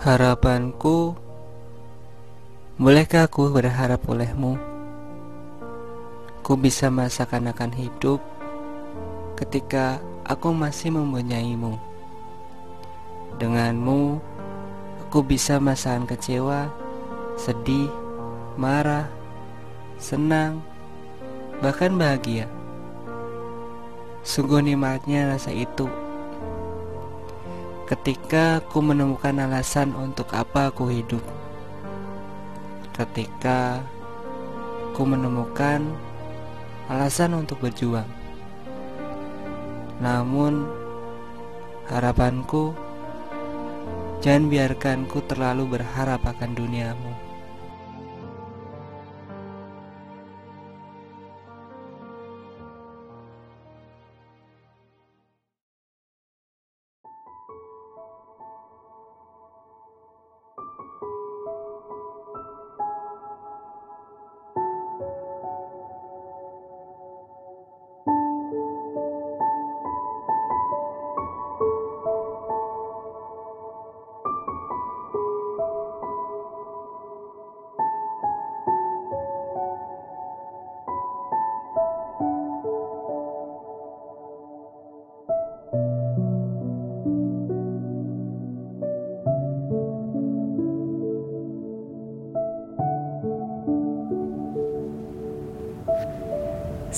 Harapanku Bolehkah aku berharap olehmu? Ku bisa merasakan akan hidup Ketika aku masih mempunyaimu Denganmu Aku bisa merasakan kecewa Sedih Marah Senang Bahkan bahagia. Sungguh nikmatnya rasa itu Ketika aku menemukan alasan untuk apa aku hidup. Ketika aku menemukan alasan untuk berjuang. Namun harapanku Jangan biarkan ku terlalu berharap akan duniamu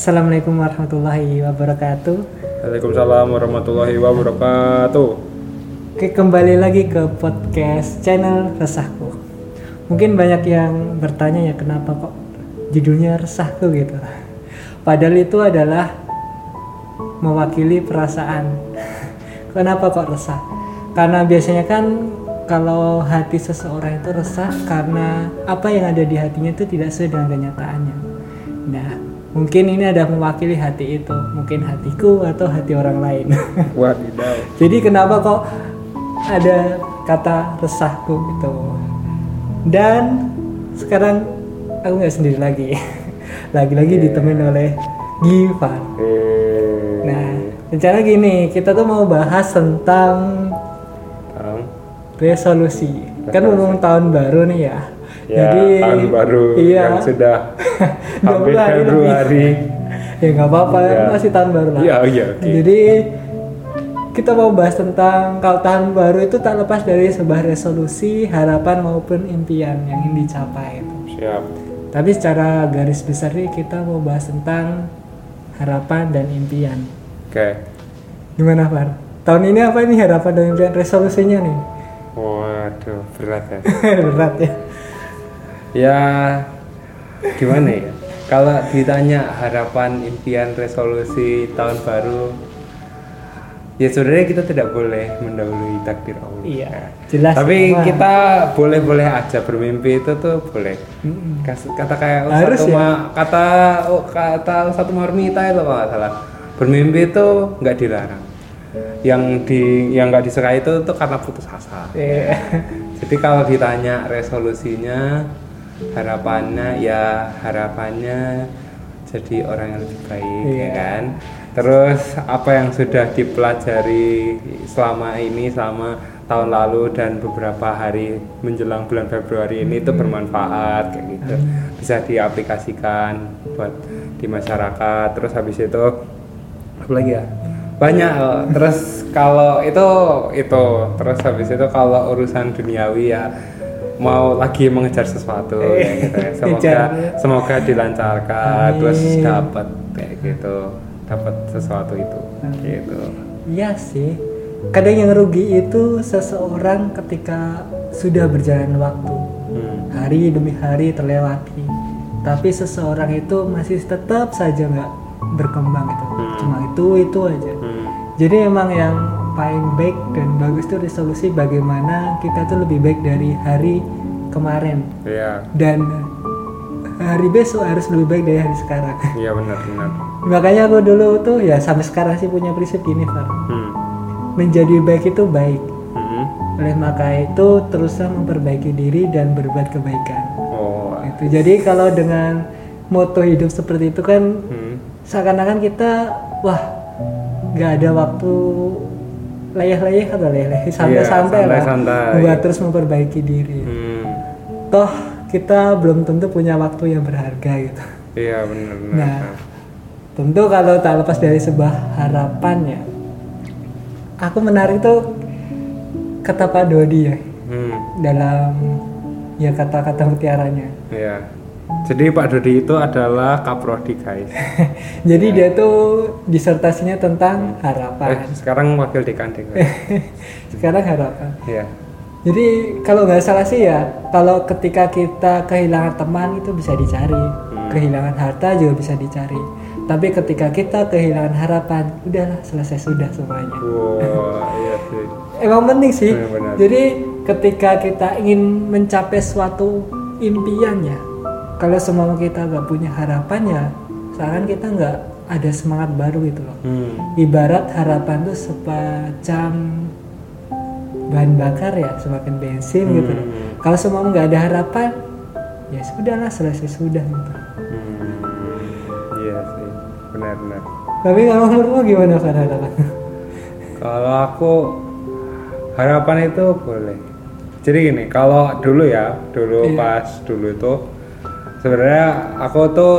Assalamualaikum warahmatullahi wabarakatuh. Waalaikumsalam warahmatullahi wabarakatuh. Oke, kembali lagi ke podcast channel Resahku. Mungkin banyak yang bertanya ya kenapa kok judulnya Resahku gitu. Padahal itu adalah mewakili perasaan. kenapa kok resah? Karena biasanya kan kalau hati seseorang itu resah karena apa yang ada di hatinya itu tidak sesuai dengan kenyataannya. Nah, mungkin ini ada mewakili hati itu, mungkin hatiku atau hati orang lain. Wadidaw. Jadi kenapa kok ada kata resahku gitu? Dan sekarang aku nggak sendiri lagi, lagi-lagi ditemenin oleh Gifar. Eh, Nah, rencana gini, kita tuh mau bahas tentang Tang. resolusi. Kan ngomong tahun baru nih ya. Ya, tahun baru iya. yang sudah hampir. Februari. ya nggak apa-apa Ya. masih tahun baru lah. Iya, iya, oke. Jadi kita mau bahas tentang kalau tahun baru itu tak lepas dari sebuah resolusi, harapan maupun impian yang ingin dicapai. itu. Siap. Tapi secara garis besar nih kita mau bahas tentang harapan dan impian. Oke. Gimana Far? Tahun ini apa ini harapan dan impian resolusinya nih? Waduh, berat ya. Berat ya. Ya, gimana ya? Kalau ditanya harapan, impian, resolusi tahun baru, ya sebenarnya kita tidak boleh mendahului takdir Allah. Iya, jelas. Tapi Wah. kita boleh-boleh aja bermimpi itu tuh boleh. Kata kayak Harus satu ya? ma- kata oh, kata satu marmita itu kalau nggak salah. Bermimpi itu nggak dilarang. Yang di yang nggak disukai itu tuh karena putus asa. Iya. Jadi kalau ditanya resolusinya, harapannya ya harapannya jadi orang yang lebih baik ya Iya. kan. Terus apa yang sudah dipelajari selama ini selama tahun lalu dan beberapa hari menjelang bulan Februari ini itu bermanfaat kayak gitu. Bisa diaplikasikan buat di masyarakat. Terus habis itu apa lagi ya? Banyak loh. Terus kalau itu itu terus habis itu kalau urusan duniawi ya mau lagi mengejar sesuatu kayak gitu ya. Semoga semoga dilancarkan Amin. terus dapat kayak gitu dapat sesuatu itu gitu Iya sih. Kadang yang rugi itu seseorang ketika sudah berjalan waktu. hmm. Hari demi hari terlewati. Tapi seseorang itu masih tetap saja nggak berkembang itu. Hmm. Cuma itu itu aja. Hmm. Jadi emang yang paling baik dan bagus itu resolusi bagaimana kita tuh lebih baik dari hari kemarin Iya, dan hari besok harus lebih baik dari hari sekarang. iya benar benar. Makanya aku dulu tuh ya sampai sekarang sih punya prinsip gini, Far. Hmm. Menjadi baik itu baik. Hmm. Oleh maka itu teruslah memperbaiki diri dan berbuat kebaikan. Oh. Itu. Jadi kalau dengan moto hidup seperti itu kan Hmm. seakan-akan kita wah nggak ada waktu leyeh-leyeh atau leyeh-leyeh santai-santai Iya, lah santai-santai. buat terus memperbaiki diri Hmm, toh kita belum tentu punya waktu yang berharga gitu iya benar-benar. Nah. tentu kalau tak lepas dari sebuah harapan ya aku menarik tuh kata Pak Dodi ya Hmm, dalam ya kata-kata mutiaranya iya. Jadi Pak Dodi itu adalah kaprodi guys. jadi dia tuh disertasinya tentang Eh, harapan sekarang wakil dekan sekarang harapan Iya. Jadi kalau nggak salah sih ya, kalau ketika kita kehilangan teman itu bisa dicari, Hmm. kehilangan harta juga bisa dicari. Tapi ketika kita kehilangan harapan, udahlah selesai sudah semuanya. Wow, iya sih. Emang penting sih. Benar-benar. Jadi ketika kita ingin mencapai suatu impian ya, kalau semua kita nggak punya harapan ya, seakan kita nggak ada semangat baru gitu loh. Hmm. Ibarat harapan tuh semacam bahan bakar ya, semakin bensin gitu. loh. Hmm. Kalau semua nggak ada harapan, ya sudahlah selesai sudah gitu. Hmm, iya sih, benar-benar. Tapi kalau menurutmu gimana kan harapan? Kalau aku harapan itu boleh. Jadi gini, kalau dulu ya, dulu Iya. pas dulu itu sebenarnya aku tuh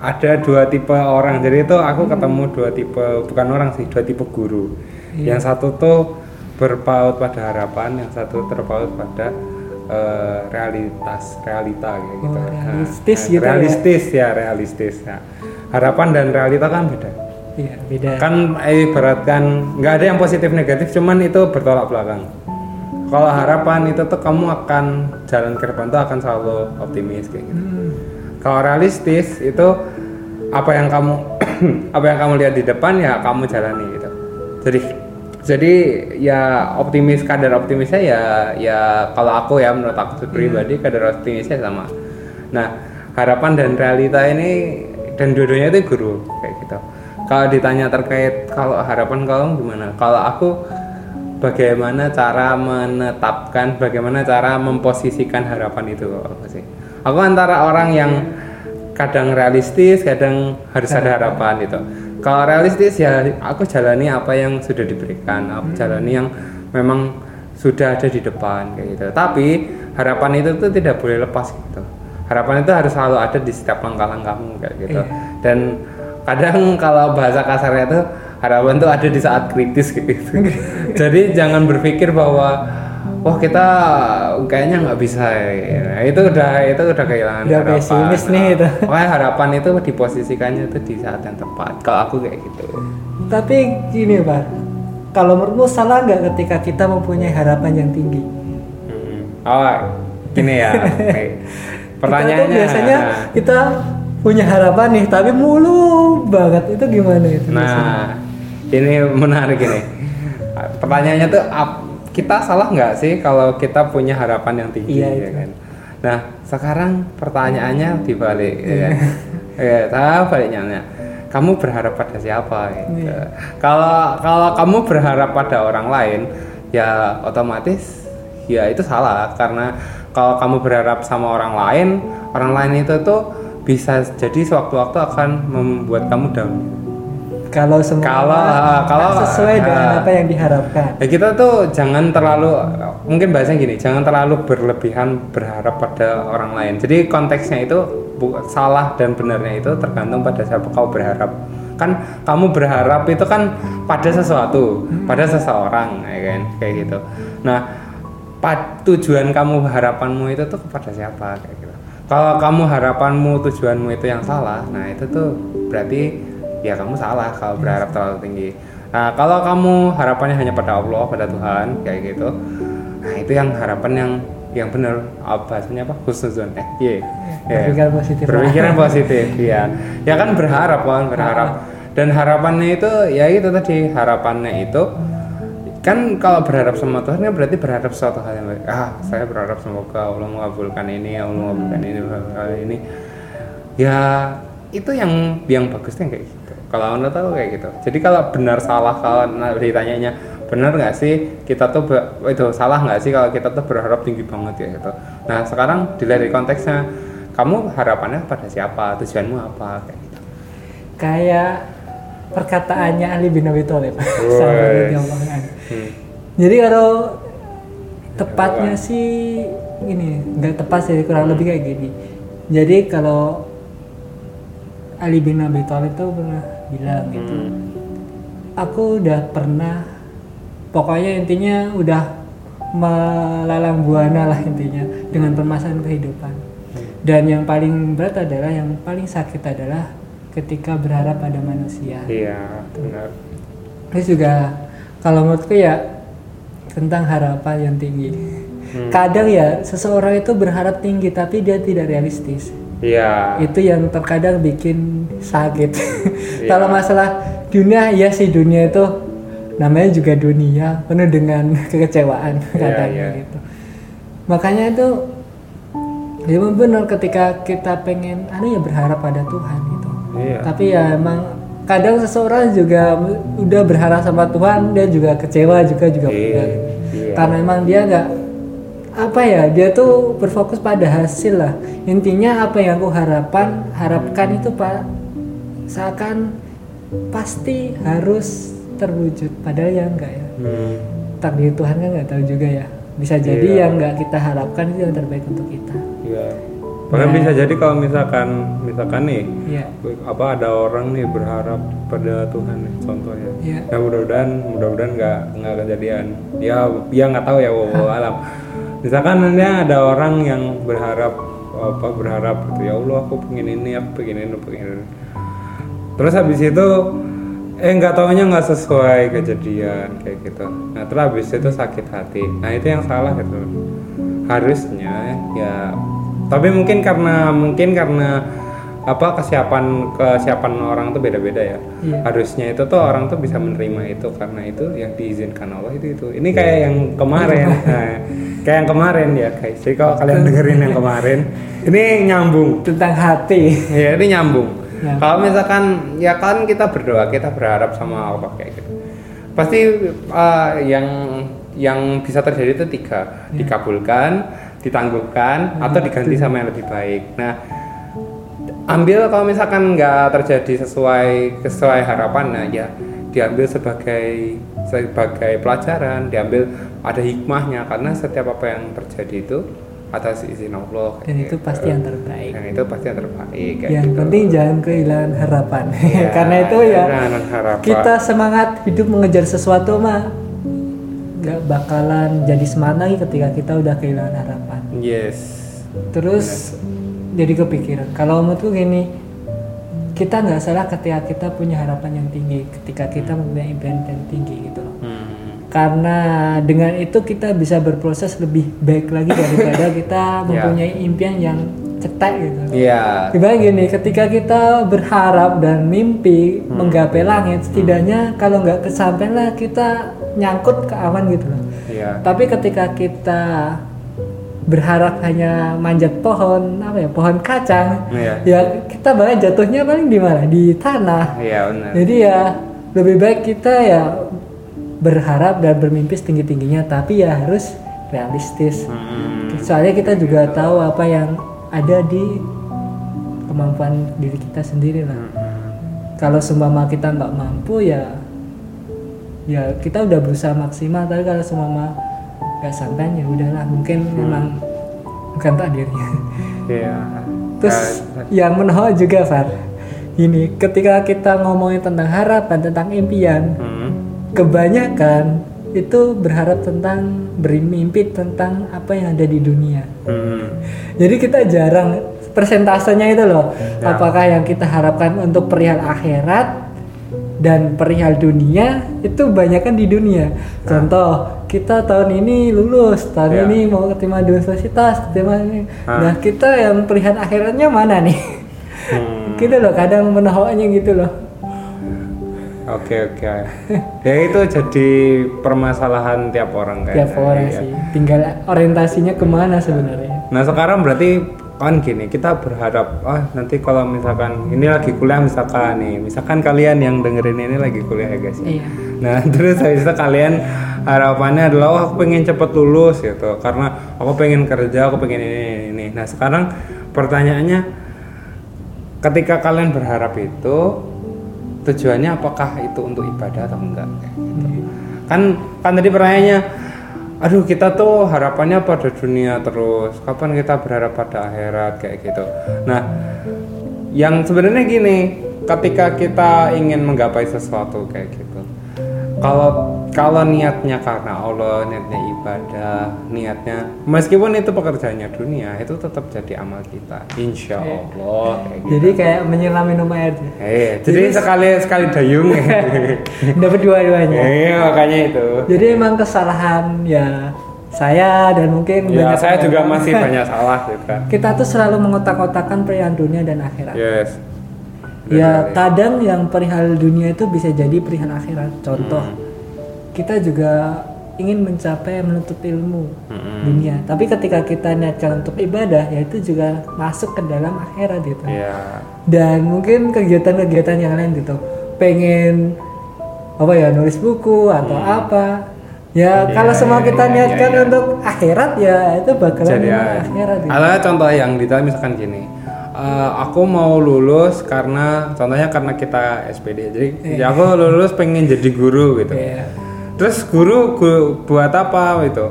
ada dua tipe orang. Jadi itu aku ketemu dua tipe, bukan orang sih, dua tipe guru. Iya. Yang satu tuh berpaut pada harapan, yang satu terpaut pada eh, realitas, realita kayak gitu. Oh, Nah, realistis nah, gitu ya? realistis ya, realistis. Nah, harapan dan realita kan beda Iya beda. kan eh, ibaratkan nggak ada yang positif negatif cuman itu bertolak belakang kalau harapan itu tuh kamu akan jalan ke depan tuh akan selalu optimis kayak gitu. Hmm, kalau realistis itu apa yang kamu apa yang kamu lihat di depan ya kamu jalani gitu. Jadi jadi ya optimis kadar optimisnya ya ya kalau aku ya menurut aku pribadi kadar optimisnya sama. Nah harapan dan realita ini dan dua-duanya itu guru kayak gitu. Kalau ditanya terkait kalau harapan kamu gimana? Kalau aku bagaimana cara menetapkan bagaimana cara memposisikan harapan itu aku sih aku antara orang yang kadang realistis kadang harus ada harapan gitu. Kalau realistis ya aku jalani apa yang sudah diberikan aku jalani yang memang sudah ada di depan kayak gitu. Tapi harapan itu tuh tidak boleh lepas gitu. Harapan itu harus selalu ada di setiap langkah-langkahmu kayak gitu. Iya. dan kadang kalau bahasa kasarnya tuh harapan tuh ada di saat kritis gitu jadi jangan berpikir bahwa wah kita kayaknya nggak bisa ya. itu udah itu udah kehilangan Udah harapan pesimis nih itu. Pokoknya harapan itu diposisikannya tuh di saat yang tepat kalau aku kayak gitu Tapi gini pak, kalau menurutmu salah nggak ketika kita mempunyai harapan yang tinggi? Hmm. oh gini ya Oke. Kita pertanyaannya biasanya kita punya harapan nih, tapi mulu banget itu gimana itu? biasanya? Ini menarik ini. Pertanyaannya tuh kita salah nggak sih kalau kita punya harapan yang tinggi Iya, ya kan? Nah, sekarang pertanyaannya dibalik ya kan? Iya. ya, tahu baliknya. Kamu berharap pada siapa gitu. Iya. Kalau kalau kamu berharap pada orang lain, ya otomatis ya itu salah karena kalau kamu berharap sama orang lain, orang lain itu tuh bisa jadi sewaktu-waktu akan membuat kamu down. Kalau semua Kalau, kalau, sesuai dengan apa yang diharapkan. Ya kita tuh jangan terlalu mungkin bahasanya gini, jangan terlalu berlebihan berharap pada orang lain. Jadi konteksnya itu salah dan benarnya itu tergantung pada siapa kau berharap. Kan kamu berharap itu kan pada sesuatu, pada seseorang, ya kan, kayak gitu. Nah, tujuan kamu harapanmu itu tuh kepada siapa kayak gitu. Kalau kamu harapanmu tujuanmu itu yang salah, nah itu tuh berarti ya kamu salah kalau berharap terlalu tinggi. Nah, kalau kamu harapannya hanya pada Allah, pada Tuhan kayak gitu. Nah, itu yang harapan yang yang benar. Apa bahasanya apa? Khusnuzon. Eh iya. Iya. Berpikiran positif lah. berpikiran positif ya ya kan berharap kan berharap. Dan harapannya itu ya itu tadi harapannya itu kan kalau berharap sama Tuhan kan berarti berharap suatu hal yang baik. Ah saya berharap semoga Allah mengabulkan ini Allah mengabulkan ini ini. Ya itu yang yang bagusnya kayak gitu kalau anda tahu kayak gitu. Jadi kalau benar salah kalau ditanyanya benar nggak sih? Kita tuh itu salah nggak sih kalau kita tuh berharap tinggi banget? Ya gitu. Nah sekarang dilihat dari konteksnya. Kamu harapannya pada siapa? Tujuanmu apa? Kayak gitu. Kayak perkataannya Ali bin Abi Thalib. Hmm. Jadi kalau tepatnya sih ini nggak tepat sih kurang lebih kayak gini. Jadi kalau Ali bin Abi Thalib itu pernah bilang gitu. Hmm. Aku udah pernah pokoknya intinya udah melalang buana lah intinya dengan permasalahan kehidupan. Dan yang paling berat adalah yang paling sakit adalah ketika berharap pada manusia. Iya, benar. Terus juga kalau menurutku ya tentang harapan yang tinggi. Hmm. Kadang ya seseorang itu berharap tinggi tapi dia tidak realistis. Iya. Itu yang terkadang bikin sakit. Iya. Kalau masalah dunia ya sih dunia itu namanya juga dunia penuh dengan kekecewaan kadang iya. gitu. Makanya itu ya benar ketika kita pengen anu ya berharap pada Tuhan gitu. Iya. Tapi ya emang kadang seseorang juga udah berharap sama Tuhan dia juga kecewa juga juga Iya, iya. Karena emang dia nggak apa ya dia tuh berfokus pada hasil lah. Intinya apa yang aku harapan harapkan itu pak seakan pasti harus terwujud padahal ya enggak ya. Hmm. Takdir Tuhan kan nggak tahu juga ya. Bisa jadi Iya. yang nggak kita harapkan itu yang terbaik untuk kita. Iya. Bahkan Nah. bisa jadi kalau misalkan misalkan nih Iya. apa ada orang nih berharap pada Tuhan nih contohnya. Iya. Ya mudah-mudahan mudah-mudahan nggak nggak kejadian. Ya ya nggak tahu ya wallahu alam. Misalkan nanti ada orang yang berharap apa berharap gitu ya Allah aku pengen ini aku pengen ini pengen ini. Terus habis itu eh nggak taunya nggak sesuai kejadian kayak gitu. Nah terus habis itu sakit hati. Nah itu yang salah gitu. Harusnya ya tapi mungkin karena mungkin karena apa kesiapan kesiapan orang tuh beda-beda ya. Iya. Harusnya itu tuh orang tuh bisa menerima itu karena itu yang diizinkan Allah itu itu. Ini kayak yang kemarin. Nah, kayak yang kemarin ya guys. Jadi kalau kalian dengerin yang kemarin, ini nyambung. Tentang hati. Ya ini nyambung. Ya. Kalau misalkan ya kan kita berdoa, kita berharap sama Allah kayak gitu. Pasti uh, yang yang bisa terjadi itu tiga, dikabulkan, ditangguhkan, atau diganti sama yang lebih baik. Nah, ambil kalau misalkan nggak terjadi sesuai sesuai harapan, nah ya diambil sebagai sebagai pelajaran, diambil ada hikmahnya karena setiap apa yang terjadi itu atas izin Allah. Dan itu gitu. pasti yang terbaik. Dan itu pasti yang terbaik. yang gitu. penting jangan kehilangan harapan Iya, karena itu ya harapan. kita semangat hidup mengejar sesuatu mah nggak bakalan jadi semangat lagi ketika kita udah kehilangan harapan Yes. terus jadi kepikiran kalau menurutku gini kita nggak salah ketika kita punya harapan yang tinggi ketika kita mempunyai impian yang tinggi gitu loh Hmm. karena dengan itu kita bisa berproses lebih baik lagi daripada kita Ya. mempunyai impian yang cetek gitu Iya. Gimana gini, ketika kita berharap dan mimpi Hmm. menggapai langit, setidaknya kalau nggak kesampaian lah kita nyangkut ke awan gitu loh. Iya. Tapi ketika kita berharap hanya manjat pohon, apa ya, pohon kacang, Iya. ya kita bahkan jatuhnya paling di mana? Di tanah. Iya benar. Jadi ya lebih baik kita ya berharap dan bermimpi setinggi tingginya, tapi ya harus realistis. Hmm. Soalnya kita juga tahu apa yang ada di kemampuan diri kita sendiri lah. Kalau seumpama kita nggak mampu ya ya kita udah berusaha maksimal tapi kalau seumpama nggak sampai ya udahlah mungkin memang bukan takdirnya. Iya. Terus Nah, yang menohok juga Far. Ini ketika kita ngomongin tentang harapan tentang impian hmm. kebanyakan itu berharap tentang bermimpi tentang apa yang ada di dunia. Hmm. Jadi kita jarang persentasenya itu loh. Ya. Apakah yang kita harapkan untuk perihal akhirat dan perihal dunia itu banyakkan di dunia. Contoh, kita tahun ini lulus, tahun Ya. ini mau keterima di universitas, keterima ini. Ah. Nah, kita yang perihal akhiratnya mana nih? Hmm. gitu loh, kadang menohoknya gitu loh. Oke oke. ya itu jadi permasalahan tiap orang kayaknya. Tiap orang Iya. sih. Tinggal orientasinya ke mana sebenarnya. Nah sekarang berarti kan gini kita berharap ah nanti kalau misalkan ini lagi kuliah misalkan nih misalkan kalian yang dengerin ini lagi kuliah ya guys ya. Iya. Nah terus habis itu kalian harapannya adalah oh aku pengen cepet lulus gitu karena aku pengen kerja aku pengen ini ini, ini. Nah sekarang pertanyaannya ketika kalian berharap itu tujuannya apakah itu untuk ibadah atau enggak? Gitu. kan kan tadi pertanyaannya aduh kita tuh harapannya pada dunia terus. Kapan kita berharap pada akhirat? Kayak gitu. Nah yang sebenarnya gini ketika kita ingin menggapai sesuatu kayak gitu kalau kalau niatnya karena Allah niatnya ibadah niatnya meskipun itu pekerjaannya dunia itu tetap jadi amal kita insya Allah kayak gitu. Jadi kayak menyelam minum air. Eh, jadi, sekali sekali dayung Dapat dua-duanya. Iya makanya itu. Jadi emang kesalahan ya saya dan mungkin Ya, banyak saya juga masih banyak salah gitu kan. Kita tuh selalu mengotak-otakan perihal dunia dan akhirat. Yes. Ya Betul, kadang yang perihal dunia itu bisa jadi perihal akhirat. Contoh, Hmm. kita juga ingin mencapai menuntut ilmu Mm-mm. dunia. Tapi ketika kita niatkan untuk ibadah, ya itu juga masuk ke dalam akhirat gitu. Iya. Dan mungkin kegiatan-kegiatan yang lain gitu, pengen apa ya nulis buku atau apa. Ya Iya, kalau semua iya, kita iya, niatkan iya, iya. untuk akhirat ya itu bakalan Jadi akhirat. Gitu. ada contoh yang detail misalkan gini. Eh, aku mau lulus karena contohnya karena kita SPD. Jadi ya aku lulus pengen jadi guru gitu. Iya. Terus guru gu- buat apa gitu?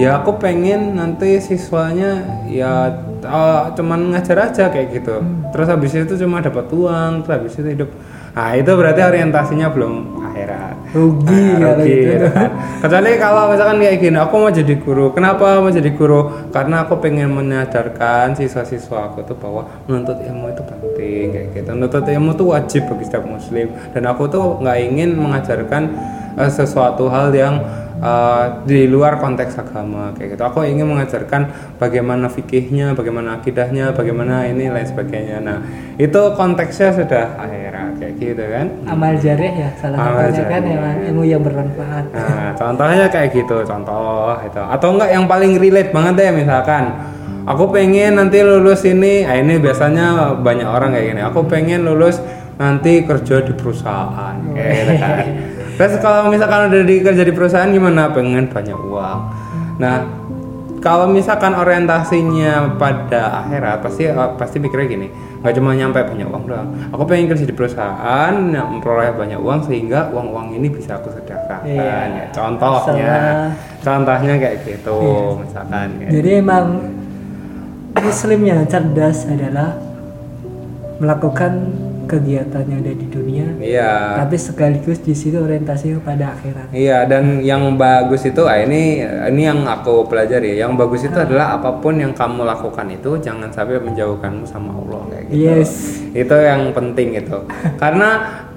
Ya aku pengen nanti siswanya ya eh, cuman ngajar aja kayak gitu. Terus habis itu cuma dapat uang, terus habis itu hidup. Nah itu berarti orientasinya belum akhirat. Rugi Nah, rugi gitu. gitu kan. Kecuali kalau misalkan kayak gini, aku mau jadi guru. Kenapa mau jadi guru? Karena aku pengen menyadarkan siswa-siswa aku tuh bahwa menuntut ilmu itu penting kayak gitu. Menuntut ilmu tuh wajib bagi setiap muslim. Dan aku tuh nggak ingin mengajarkan eh, sesuatu hal yang eh, di luar konteks agama kayak gitu. Aku ingin mengajarkan bagaimana fikihnya, bagaimana akidahnya, bagaimana ini lain sebagainya. Nah, itu konteksnya sudah kayak gitu kan. Amal jariah ya salah Amal satunya kan emang ilmu yang bermanfaat. Nah, contohnya kayak gitu, contoh itu. Atau enggak yang paling relate banget deh misalkan aku pengen nanti lulus ini, ah ini biasanya banyak orang kayak gini. Aku pengen lulus nanti kerja di perusahaan kayak gitu kan. Terus kalau misalkan udah di kerja di perusahaan gimana? Pengen banyak uang. Nah, kalau misalkan orientasinya pada akhirat pasti pasti mikirnya gini nggak cuma nyampe banyak uang doang aku pengen kerja di perusahaan yang memperoleh banyak uang sehingga uang uang ini bisa aku sedekahkan Iya. ya, contohnya Salah. contohnya kayak gitu Iya. misalkan ya. Jadi emang muslim yang cerdas adalah melakukan kegiatan yang ada di dunia, iya tapi sekaligus di situ orientasinya pada akhirat. Iya dan yang bagus itu ah ini ini yang aku pelajari. Yang bagus itu adalah apa pun yang kamu lakukan itu jangan sampai menjauhkanmu sama Allah kayak gitu. Yes. Itu yang penting itu. Karena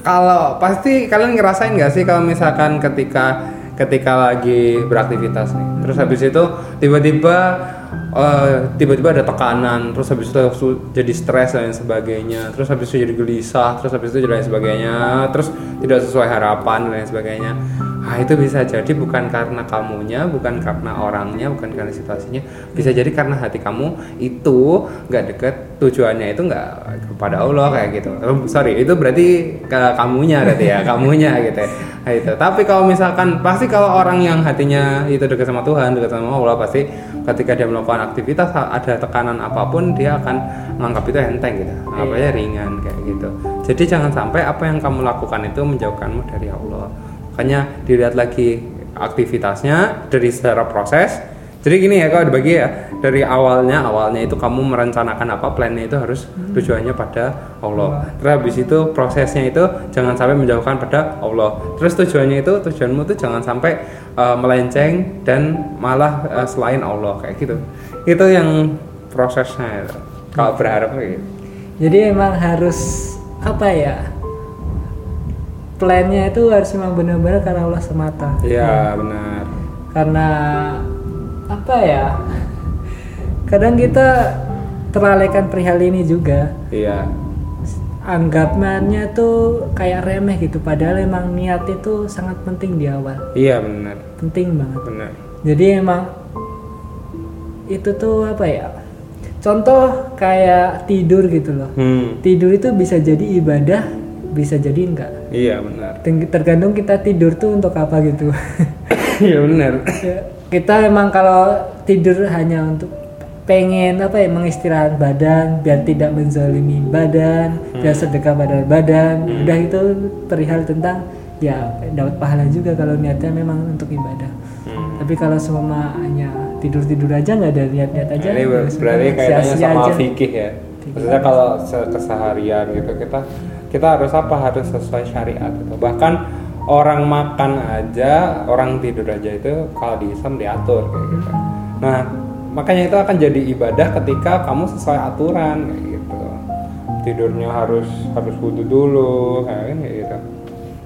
kalau pasti kalian ngerasain nggak sih kalau misalkan ketika ketika lagi beraktivitas nih, terus habis itu tiba-tiba eh, tiba-tiba ada tekanan, terus habis itu jadi stres dan lain sebagainya, terus habis itu jadi gelisah, terus habis itu jadi lain sebagainya, terus tidak sesuai harapan dan lain sebagainya. Nah, itu bisa jadi bukan karena kamunya, bukan karena orangnya, bukan karena situasinya, bisa jadi karena hati kamu itu nggak deket tujuannya itu nggak kepada Allah kayak gitu. Oh, sorry, itu berarti ke kamunya berarti ya, kamunya gitu. ya. Nah, itu. Tapi kalau misalkan pasti kalau orang yang hatinya itu dekat sama Tuhan, dekat sama Allah pasti ketika dia melakukan aktivitas ada tekanan apa pun dia akan menganggap itu enteng gitu, anggapnya ringan kayak gitu. Jadi jangan sampai apa yang kamu lakukan itu menjauhkanmu dari Allah. Makanya dilihat lagi aktivitasnya dari secara proses jadi gini ya kalau dibagi ya dari awalnya awalnya itu kamu merencanakan apa plannya itu harus tujuannya pada Allah terus habis itu prosesnya itu jangan sampai menjauhkan pada Allah terus tujuannya itu tujuanmu itu jangan sampai uh, melenceng dan malah uh, selain Allah kayak gitu itu yang prosesnya itu. kalau berharap kayak gitu Jadi emang harus apa ya? Plannya itu harus memang benar-benar karena Allah semata. iya benar Karena apa ya? Kadang kita terlalaikan perihal ini juga. iya Anggapannya tuh kayak remeh gitu. Padahal emang niat itu sangat penting di awal. iya benar Penting banget. benar Jadi emang itu tuh apa ya? Contoh kayak tidur gitu loh. hmm Tidur itu bisa jadi ibadah, bisa jadi enggak. iya benar Ter- Tergantung kita tidur tuh untuk apa gitu. iya benar Ya, kita emang kalau tidur hanya untuk pengen apa ya mengistirahat badan biar tidak menzalimi badan biar sedekah pada badan udah itu perihal tentang ya dapat pahala juga kalau niatnya memang untuk ibadah Hmm. tapi kalau semua hanya tidur tidur aja nggak ada niat-niat aja Nah, ini ya berarti kayaknya sama aja. fikih ya. Maksudnya kalau se- keseharian gitu kita kita harus apa harus sesuai syariat gitu. Bahkan orang makan aja, orang tidur aja itu kalau di Islam diatur kayak gitu. Nah, makanya itu akan jadi ibadah ketika kamu sesuai aturan kayak gitu. Tidurnya harus harus wudhu dulu kayak kayak gitu.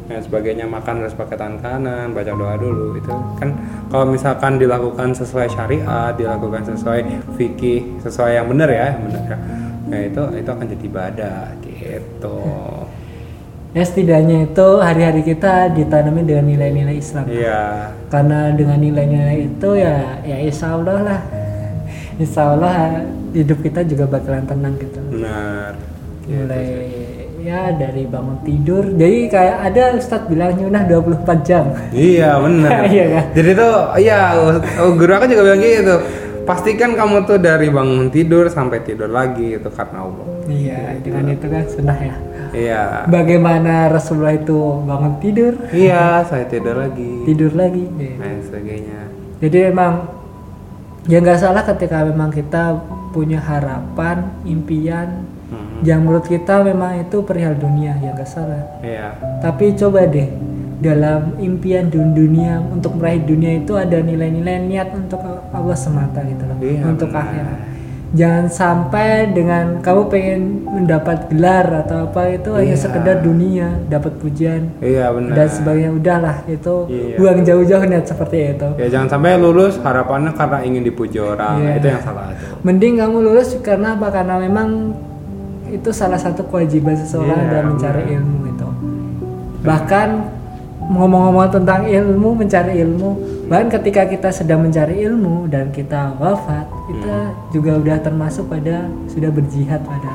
Nah, sebagainya makan harus pakai tangan kanan, baca doa dulu itu kan kalau misalkan dilakukan sesuai syariat, dilakukan sesuai fikih, sesuai yang benar ya, yang benar ya. Nah, itu itu akan jadi ibadah gitu. Ya setidaknya itu hari-hari kita ditanami dengan nilai-nilai Islam Iya. karena dengan nilai-nilai itu ya ya insya Allah lah insya Allah hidup kita juga bakalan tenang gitu Benar. mulai ya dari bangun tidur jadi kayak ada Ustadz bilang nyunah 24 jam Iya, benar. Iya kan? Jadi tuh iya, oh, guru aku juga bilang gitu. Pastikan kamu tuh dari bangun tidur sampai tidur lagi itu karena Allah. iya dengan itu kan sunnah ya Iya. bagaimana Rasulullah itu bangun tidur Iya, saya tidur lagi. tidur lagi Dan sebagainya. jadi emang ya nggak salah ketika memang kita punya harapan impian Hmm. yang menurut kita memang itu perihal dunia ya nggak salah Iya. tapi coba deh dalam impian dun- dunia untuk meraih dunia itu ada nilai-nilai niat untuk Allah semata gitu loh Iya, untuk benar. akhirat jangan sampai dengan kamu pengen mendapat gelar atau apa itu hanya Iya. sekedar dunia dapat pujian Iya, benar. dan sebagainya udahlah itu Iya. buang jauh-jauh niat seperti itu Ya jangan sampai lulus harapannya karena ingin dipuji orang. Iya. Itu yang salah tuh. mending kamu lulus karena apa karena memang itu salah satu kewajiban seseorang Iya, dalam mencari benar. ilmu itu bahkan ngomong-ngomong tentang ilmu mencari ilmu bahkan ketika kita sedang mencari ilmu dan kita wafat kita Hmm. juga udah termasuk pada sudah berjihad pada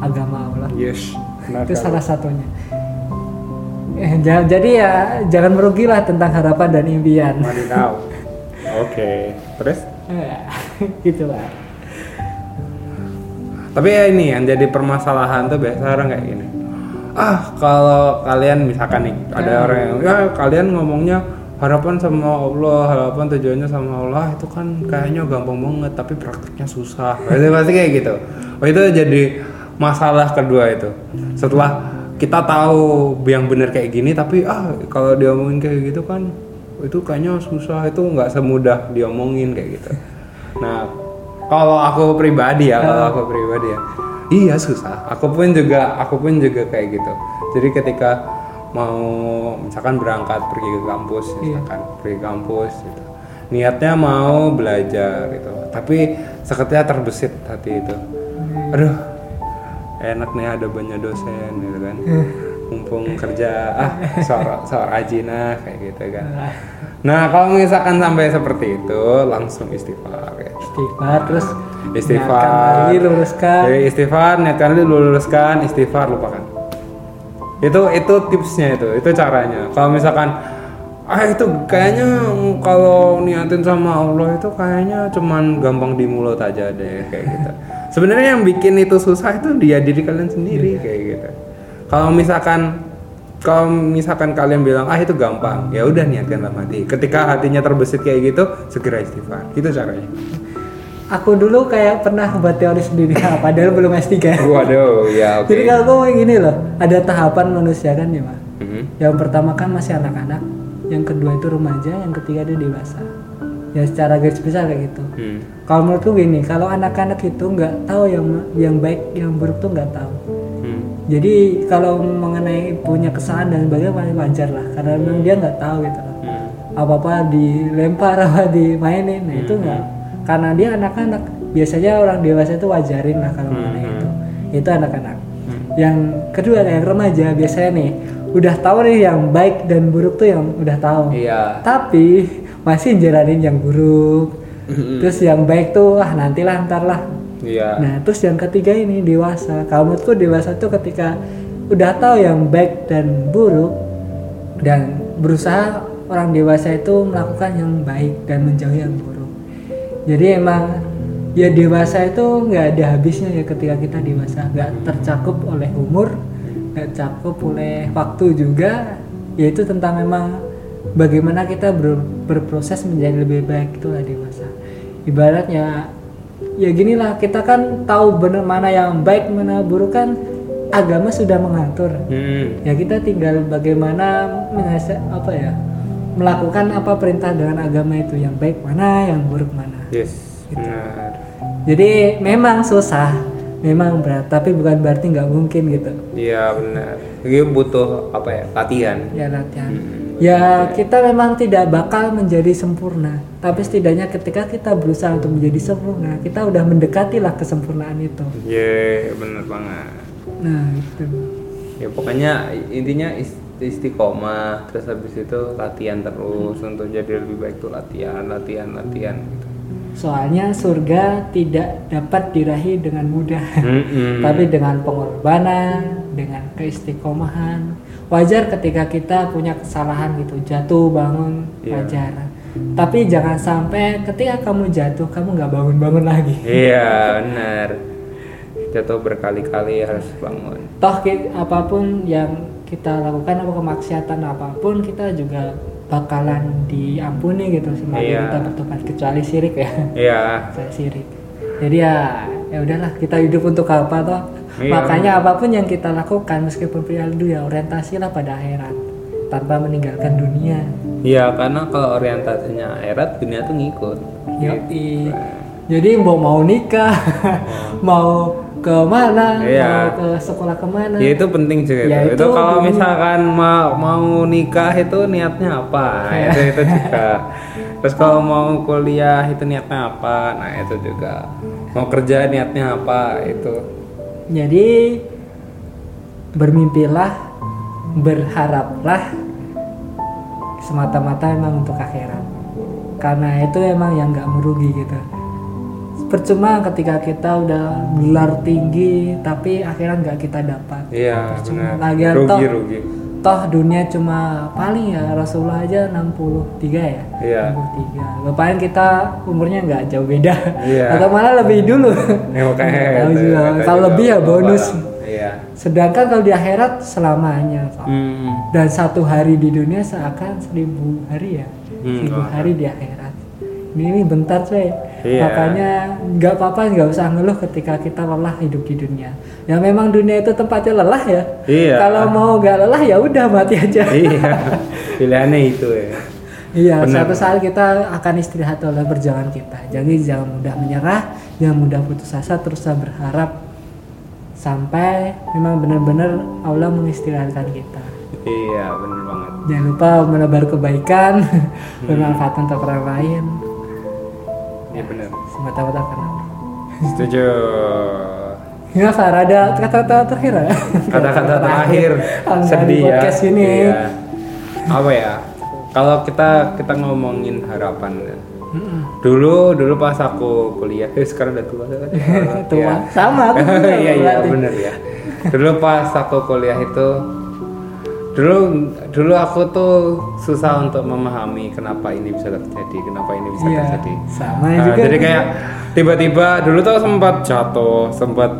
agama Allah Yes. itu salah satunya Eh, ja- jadi ya jangan merugilah tentang harapan dan impian. Oke. Terus? gitu lah Tapi ya ini yang jadi permasalahan tuh biasa orang kayak gini. Ah, kalau kalian misalkan nih ada Ya. orang yang ya kalian ngomongnya harapan sama Allah, harapan tujuannya sama Allah itu kan kayaknya gampang banget tapi prakteknya susah. Pasti pasti kayak gitu. Oh, itu jadi masalah kedua itu. Setelah kita tahu yang benar kayak gini tapi ah kalau diomongin kayak gitu kan itu kayaknya susah itu nggak semudah diomongin kayak gitu. Nah, kalau aku pribadi ya, kalau aku pribadi ya, iya susah. Aku pun juga, aku pun juga kayak gitu. Jadi ketika mau misalkan berangkat pergi ke kampus, misalkan pergi ke kampus, gitu. niatnya mau belajar gitu, tapi seketika terbesit hati itu. Aduh, enak nih ada banyak dosen gitu kan. Mumpung kerja, ah soal soal ajina kayak gitu kan. Nah kalau misalkan sampai seperti itu langsung istighfar ya. istighfar terus Istighfar. lagi, luruskan Jadi istighfar, niatkan dulu luruskan, istighfar lupakan. Itu itu tipsnya itu, itu caranya. Kalau misalkan ah itu kayaknya kalau niatin sama Allah itu kayaknya cuman gampang di mulut aja deh kayak gitu. Sebenarnya yang bikin itu susah itu dia diri kalian sendiri kayak gitu. Kalau misalkan kalau misalkan kalian bilang ah itu gampang, ya udah niatkan dalam hati. Ketika hatinya terbesit kayak gitu, segera istighfar. Itu caranya. Aku dulu kayak pernah buat teori sendiri padahal belum S3 Waduh, ya oke. jadi kalau gue gini loh ada tahapan manusia kan ya Pak Mhm. yang pertama kan masih anak-anak yang kedua itu remaja yang ketiga itu dewasa ya secara garis besar kayak gitu Hmm. kalau menurutku gini kalau anak-anak itu nggak tahu yang yang baik yang buruk tuh nggak tahu Hmm. jadi kalau mengenai punya kesalahan dan sebagainya paling wajar lah karena memang dia nggak tahu gitu loh Hmm. apa apa dilempar apa dimainin nah itu nggak karena dia anak-anak. Biasanya orang dewasa itu wajarin lah kalau mengenai itu. Itu anak-anak. Yang kedua yang remaja biasanya nih udah tahu nih yang baik dan buruk tuh yang udah tahu. Iya. tapi masih jalanin yang buruk. Terus yang baik tuh ah nantilah ntar lah Iya. Nah, terus yang ketiga ini dewasa. Kalau menurutku dewasa tuh ketika udah tahu yang baik dan buruk dan berusaha orang dewasa itu melakukan yang baik dan menjauhi yang buruk. Jadi emang ya dewasa itu nggak ada habisnya ya ketika kita dewasa, nggak tercakup oleh umur, nggak tercakup oleh waktu juga. yaitu tentang memang bagaimana kita ber- berproses menjadi lebih baik itulah dewasa ibaratnya ya gini lah kita kan tahu benar mana yang baik mana buruk kan agama sudah mengatur Hmm. ya kita tinggal bagaimana apa ya melakukan apa perintah dengan agama itu yang baik mana yang buruk mana Yes. Benar. jadi memang susah memang berat tapi bukan berarti nggak mungkin gitu Iya benar. Ini butuh apa ya? Latihan. ya latihan Hmm. ya kita memang tidak bakal menjadi sempurna tapi setidaknya ketika kita berusaha untuk menjadi sempurna kita udah mendekati lah kesempurnaan itu Iya, benar banget. nah itu Ya pokoknya intinya is- istiqomah terus habis itu latihan terus untuk jadi lebih baik tuh latihan, latihan, latihan gitu. soalnya surga tidak dapat diraih dengan mudah Mm-mm. tapi dengan pengorbanan dengan keistiqomahan wajar ketika kita punya kesalahan gitu jatuh bangun Iya. wajar tapi jangan sampai ketika kamu jatuh kamu nggak bangun-bangun lagi Iya, benar. Jatuh berkali-kali harus bangun. toh apa pun yang kita lakukan apa kemaksiatan apa pun kita juga bakalan diampuni gitu selagi Iya. kita bertobat kecuali syirik ya Iya. saya sirik jadi ya ya udahlah kita hidup untuk apa toh Iya. makanya apa pun yang kita lakukan meskipun pria ya orientasilah pada akhirat tanpa meninggalkan dunia Iya, karena kalau orientasinya akhirat dunia tuh ngikut. Yoi. jadi mau mau nikah mau ke mana Iya. mau ke sekolah ke mana Ya itu penting juga Ya, itu. itu kalau dunia. misalkan mau mau nikah itu niatnya apa? Nah, itu itu juga. Terus kalau mau kuliah itu niatnya apa? Nah, itu juga. Mau kerja niatnya apa? Itu. jadi bermimpilah berharaplah semata-mata memang untuk akhirat karena itu emang yang nggak merugi gitu percuma ketika kita udah gelar tinggi tapi akhirat nggak kita dapat Iya, Percuma. benar. Lagian Rugi toh- rugi. toh dunia cuma paling ya Rasulullah aja 63 ya Iya. 63 Lepain kita umurnya nggak jauh beda Iya. atau malah lebih dulu Ya, makanya tahu juga. kalau lebih ya bonus. Iya. sedangkan kalau di akhirat selamanya. Hmm. dan satu hari di dunia seakan seribu hari ya Hmm, seribu hari di akhirat ini, bentar coy Iya. makanya nggak apa-apa nggak usah ngeluh ketika kita lelah hidup di dunia ya memang dunia itu tempatnya lelah ya Iya. kalau mau nggak lelah ya udah mati aja iya. Pilihannya itu ya. iya suatu saat kita akan istirahat oleh perjalanan kita jadi jangan mudah menyerah jangan mudah putus asa terus berharap sampai memang benar-benar Allah mengistirahatkan kita Iya, benar banget. Jangan lupa menebar kebaikan, bermanfaat untuk orang lain. Iya benar. Semata-mata karena. Setuju. Ya, Far, ada kata-kata terakhir ya? Kata-kata terakhir sedih ya. podcast ini. Iya. Apa ya? Kalau kita kita ngomongin harapan ya. Mm-mm. Dulu dulu pas aku kuliah, eh, sekarang udah tua kan? Tua. Iya. Sama, aku Iya iya bener ya. Dulu pas aku kuliah itu dulu dulu aku tuh susah untuk memahami kenapa ini bisa terjadi, kenapa ini bisa Iya, terjadi. sama Nah, juga. Jadi kayak tiba-tiba dulu tuh sempat jatuh, sempat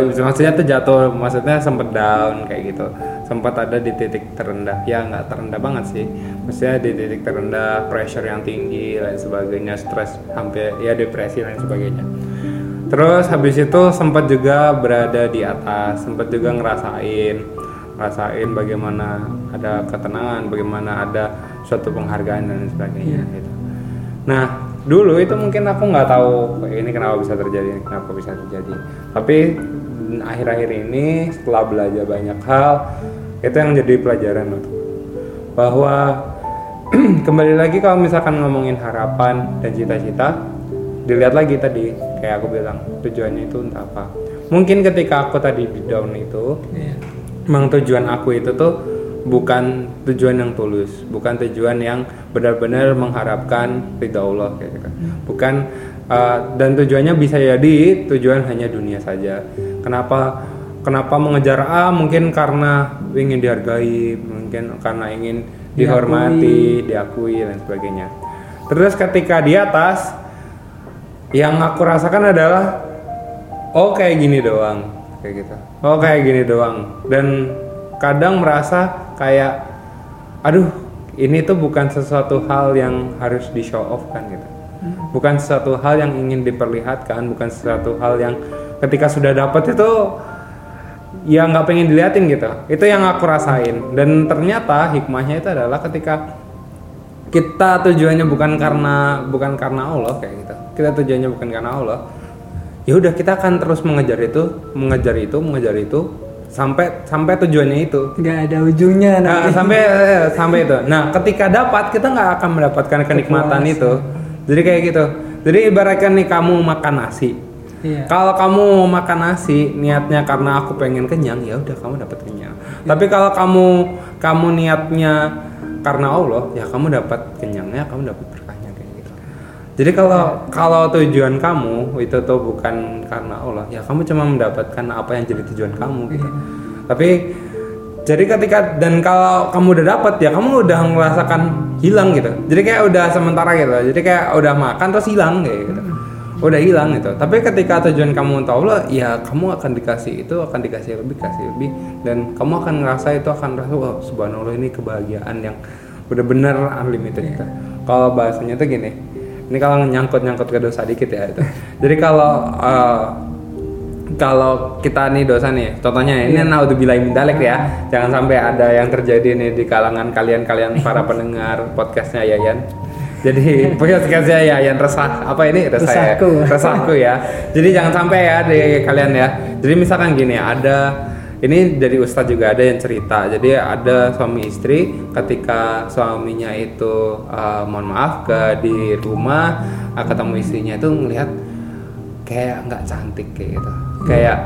maksudnya tuh jatuh, maksudnya sempat down kayak gitu. Sempat ada di titik terendah. Ya nggak terendah banget sih. Maksudnya di titik terendah, pressure yang tinggi lain sebagainya, stres hampir ya depresi lain sebagainya. Terus habis itu sempat juga berada di atas, sempat juga ngerasain, ngerasain bagaimana ada ketenangan, bagaimana ada suatu penghargaan dan sebagainya gitu. Nah dulu itu mungkin aku nggak tahu ini kenapa bisa terjadi, kenapa bisa terjadi. Tapi mm, akhir-akhir ini setelah belajar banyak hal, itu yang jadi pelajaran untuk bahwa kembali lagi kalau misalkan ngomongin harapan dan cita-cita dilihat lagi tadi kayak aku bilang tujuannya itu entah apa mungkin ketika aku tadi di down itu Iya. Memang tujuan aku itu tuh bukan tujuan yang tulus bukan tujuan yang benar-benar mengharapkan ridha Allah kayak gitu bukan uh, dan tujuannya bisa jadi tujuan hanya dunia saja. Kenapa kenapa mengejar A? Mungkin karena ingin dihargai mungkin karena ingin dihormati diakui dan sebagainya. Terus ketika di atas yang aku rasakan adalah oh kayak gini doang kayak gitu. Oh kayak gini doang. Dan kadang merasa kayak aduh ini tuh bukan sesuatu hal yang harus di show off kan gitu. Bukan sesuatu hal yang ingin diperlihatkan bukan sesuatu hal yang ketika sudah dapat itu ya nggak pengen diliatin gitu. Itu yang aku rasain. Dan ternyata hikmahnya itu adalah ketika kita tujuannya bukan karena bukan karena Allah kayak gitu. Kita tujuannya bukan karena Allah ya udah kita akan terus mengejar itu mengejar itu mengejar itu sampai sampai tujuannya itu nggak ada ujungnya Nah, nanti sampai eh, sampai itu. Nah, ketika dapat kita nggak akan mendapatkan kenikmatan Kepuasan. itu. Jadi kayak gitu. Jadi ibaratkan nih kamu makan nasi. iya Kalau kamu makan nasi niatnya karena aku pengen kenyang, ya udah kamu dapat kenyang. Tapi kalau kamu kamu niatnya karena Allah, ya kamu dapat kenyangnya, kamu dapat gitu. Jadi kalau kalau tujuan kamu itu tuh bukan karena Allah, ya kamu cuma mendapatkan apa yang jadi tujuan kamu gitu. Tapi jadi ketika dan kalau kamu udah dapat ya kamu udah merasakan hilang gitu. Jadi kayak udah sementara gitu. Jadi kayak udah makan terus hilang kayak gitu. Udah hilang gitu. Tapi ketika tujuan kamu untuk Allah, ya kamu akan dikasih itu akan dikasih lebih, kasih lebih dan kamu akan ngerasa itu akan rasa wah subhanallah ini kebahagiaan yang bener-bener unlimited gitu. Kalau bahasanya tuh gini. Ini kalau nyangkut-nyangkut ke dosa dikit ya itu. Jadi kalau eh, kalau kita nih dosa nih, contohnya ini naudzubillah min dalik ya. Jangan sampai ada yang terjadi nih di kalangan kalian-kalian para pendengar podcastnya Yayan. Jadi podcastnya Yayan resah apa ini resah ya? Resahku. Resahku ya. Jadi jangan sampai ya di kalian ya. Jadi misalkan gini ada ini dari Ustadz juga ada yang cerita. Jadi ada suami istri ketika suaminya itu eh, mohon maaf ke di rumah eh, ketemu istrinya itu ngelihat kayak nggak cantik kayak gitu kayak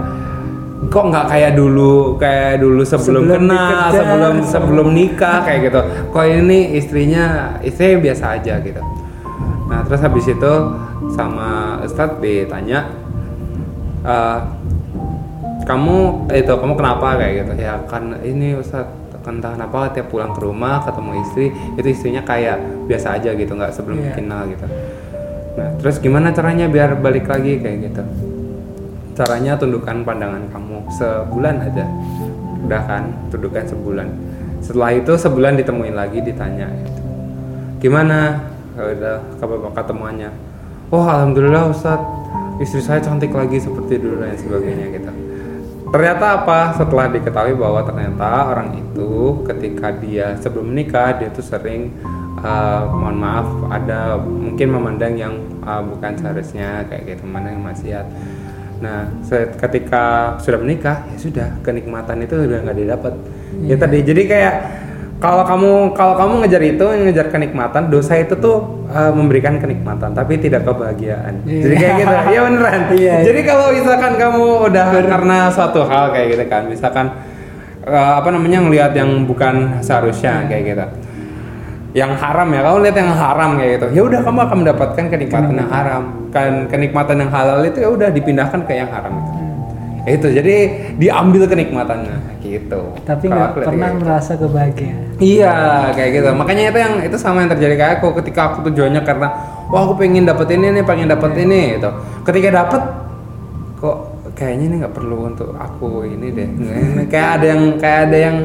kok nggak kayak dulu kayak dulu sebelum, Sebelum kenal dikejar. sebelum sebelum nikah kayak gitu kok ini istrinya istrinya biasa aja gitu nah terus habis itu sama Ustadz ditanya "Eh, kamu itu kamu kenapa kayak gitu. Ya kan ini Ustadz entah kenapa tiap pulang ke rumah ketemu istri itu istrinya kayak biasa aja gitu nggak sebelum Iya. kenal gitu. Nah terus gimana caranya biar balik lagi kayak gitu? Caranya tundukkan pandangan kamu sebulan aja. Udah kan tundukkan sebulan. Setelah itu sebulan ditemuin lagi ditanya gitu. gimana? Ya udah kabar ketemuannya? Oh alhamdulillah Ustadz istri saya cantik lagi seperti dulu dan sebagainya gitu ternyata apa? Setelah diketahui bahwa ternyata orang itu ketika dia sebelum menikah dia tuh sering eh, mohon maaf ada mungkin memandang yang eh, bukan seharusnya kayak gitu memandang yang maksiat. Nah ketika sudah menikah ya sudah kenikmatan itu udah nggak didapat. Ya tadi jadi kayak kalau kamu kalau kamu ngejar itu ngejar kenikmatan dosa itu tuh eh, memberikan kenikmatan tapi tidak kebahagiaan. Iya. jadi kayak gitu. Ya beneran. Iya. jadi kalau misalkan kamu udah karena suatu hal kayak gitu kan misalkan eh, apa namanya ngelihat yang bukan seharusnya kayak gitu. Yang haram ya kamu lihat yang haram kayak gitu. Ya udah kamu akan mendapatkan kenikmatan yang haram. Kan kenikmatan yang halal itu ya udah dipindahkan ke yang haram itu. Ya itu jadi diambil kenikmatannya gitu tapi nggak pernah gitu. merasa kebahagiaan Iya kayak gitu. Makanya itu yang itu sama yang terjadi kayak aku ketika aku tujuannya karena wah aku pengen dapet ini nih, pengen dapet ini gitu. Ketika dapet kok kayaknya ini nggak perlu untuk aku ini deh. Kayak ada yang kayak ada yang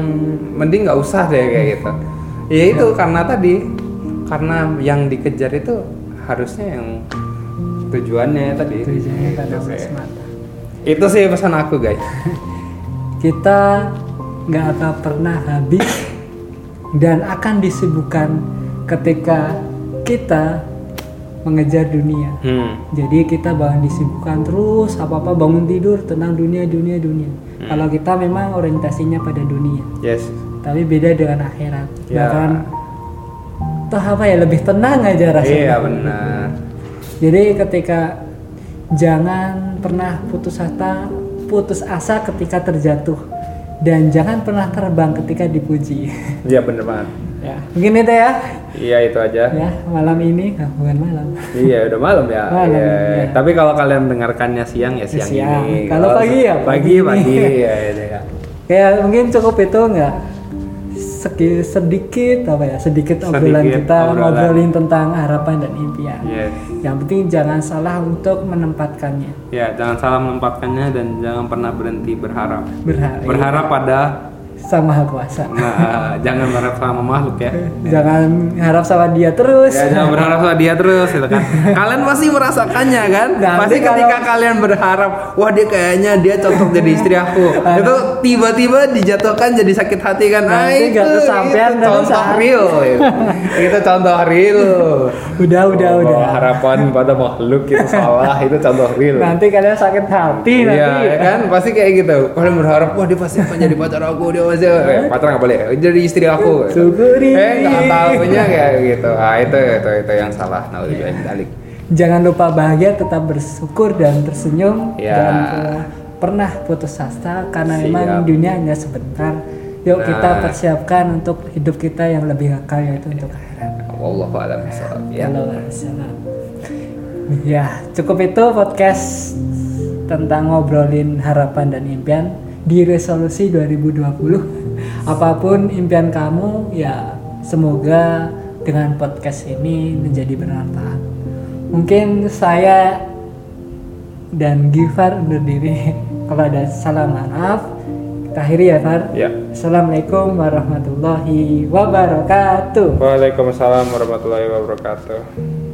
mending nggak usah deh kayak gitu. Ya itu karena tadi karena yang dikejar itu harusnya yang tujuannya tadi. tujuannya Gitu karena semata Itu sih pesan aku guys. kita nggak akan pernah habis dan akan disibukkan ketika kita mengejar dunia. Hmm. Jadi kita bakal disibukkan terus apa-apa bangun tidur tentang dunia dunia dunia. Kalau kita memang orientasinya pada dunia, Yes. tapi beda dengan akhirat. Ya. Bahkan toh apa ya lebih tenang aja rasanya. Iya benar. Jadi ketika jangan pernah putus asa, putus asa ketika terjatuh dan jangan pernah terbang ketika dipuji. Iya benar banget. ya, mungkin itu ya. Iya itu aja. Ya, malam ini, ah, bukan malam. Iya udah malam ya. Malam, Iya. iya. Tapi kalau kalian mendengarkannya siang ya siang, Siang. ini. Kalau pagi ya pagi pagi. pagi ya, ya, ya. Kayak mungkin cukup itu enggak seki- sedikit apa ya sedikit obrolan Sedikit kita obrolan. ngobrolin tentang harapan dan impian. Yes. Yang penting jangan salah untuk menempatkannya. Ya jangan salah menempatkannya dan jangan pernah berhenti berharap. Berharap. Berharap pada Sang Maha Kuasa. Nah, jangan berharap sama makhluk ya. Jangan harap sama dia terus. Ya jangan berharap sama dia terus gitu kan. Kalian pasti merasakannya kan? Nanti pasti kalau- ketika kalian berharap, wah dia kayaknya dia cocok jadi istri aku. itu tiba-tiba dijatuhkan jadi sakit hati kan. Ah, Nanti itu, nggak kesampean, itu contoh bisa. real. gitu. itu contoh real. Udah, udah, Bahwa udah. Harapan pada makhluk itu salah, itu contoh real. Nanti kalian sakit hati Iya nanti. ya kan pasti kayak gitu. Kalian berharap wah dia pasti akan jadi pacar aku dia pasti eh, pacar nggak boleh jadi istri aku. Syukuri. Eh nggak tahunya kayak gitu. Ah itu itu itu yang salah. Nah udah balik. Jangan lupa bahagia, tetap bersyukur dan tersenyum. Ya. Jangan pernah, putus asa karena Siap. memang dunia hanya sebentar. Yuk kita Nah. persiapkan untuk hidup kita yang lebih kekal yaitu untuk akhirat. Wallahu a'lam ya. Ya, cukup itu podcast tentang ngobrolin harapan dan impian di resolusi 2020. Apa pun impian kamu, ya semoga dengan podcast ini menjadi bermanfaat. Mungkin saya dan Gifar undur diri. Kalau ada salah maaf, kita akhiri ya Far. Ya. Assalamualaikum warahmatullahi wabarakatuh. Waalaikumsalam warahmatullahi wabarakatuh.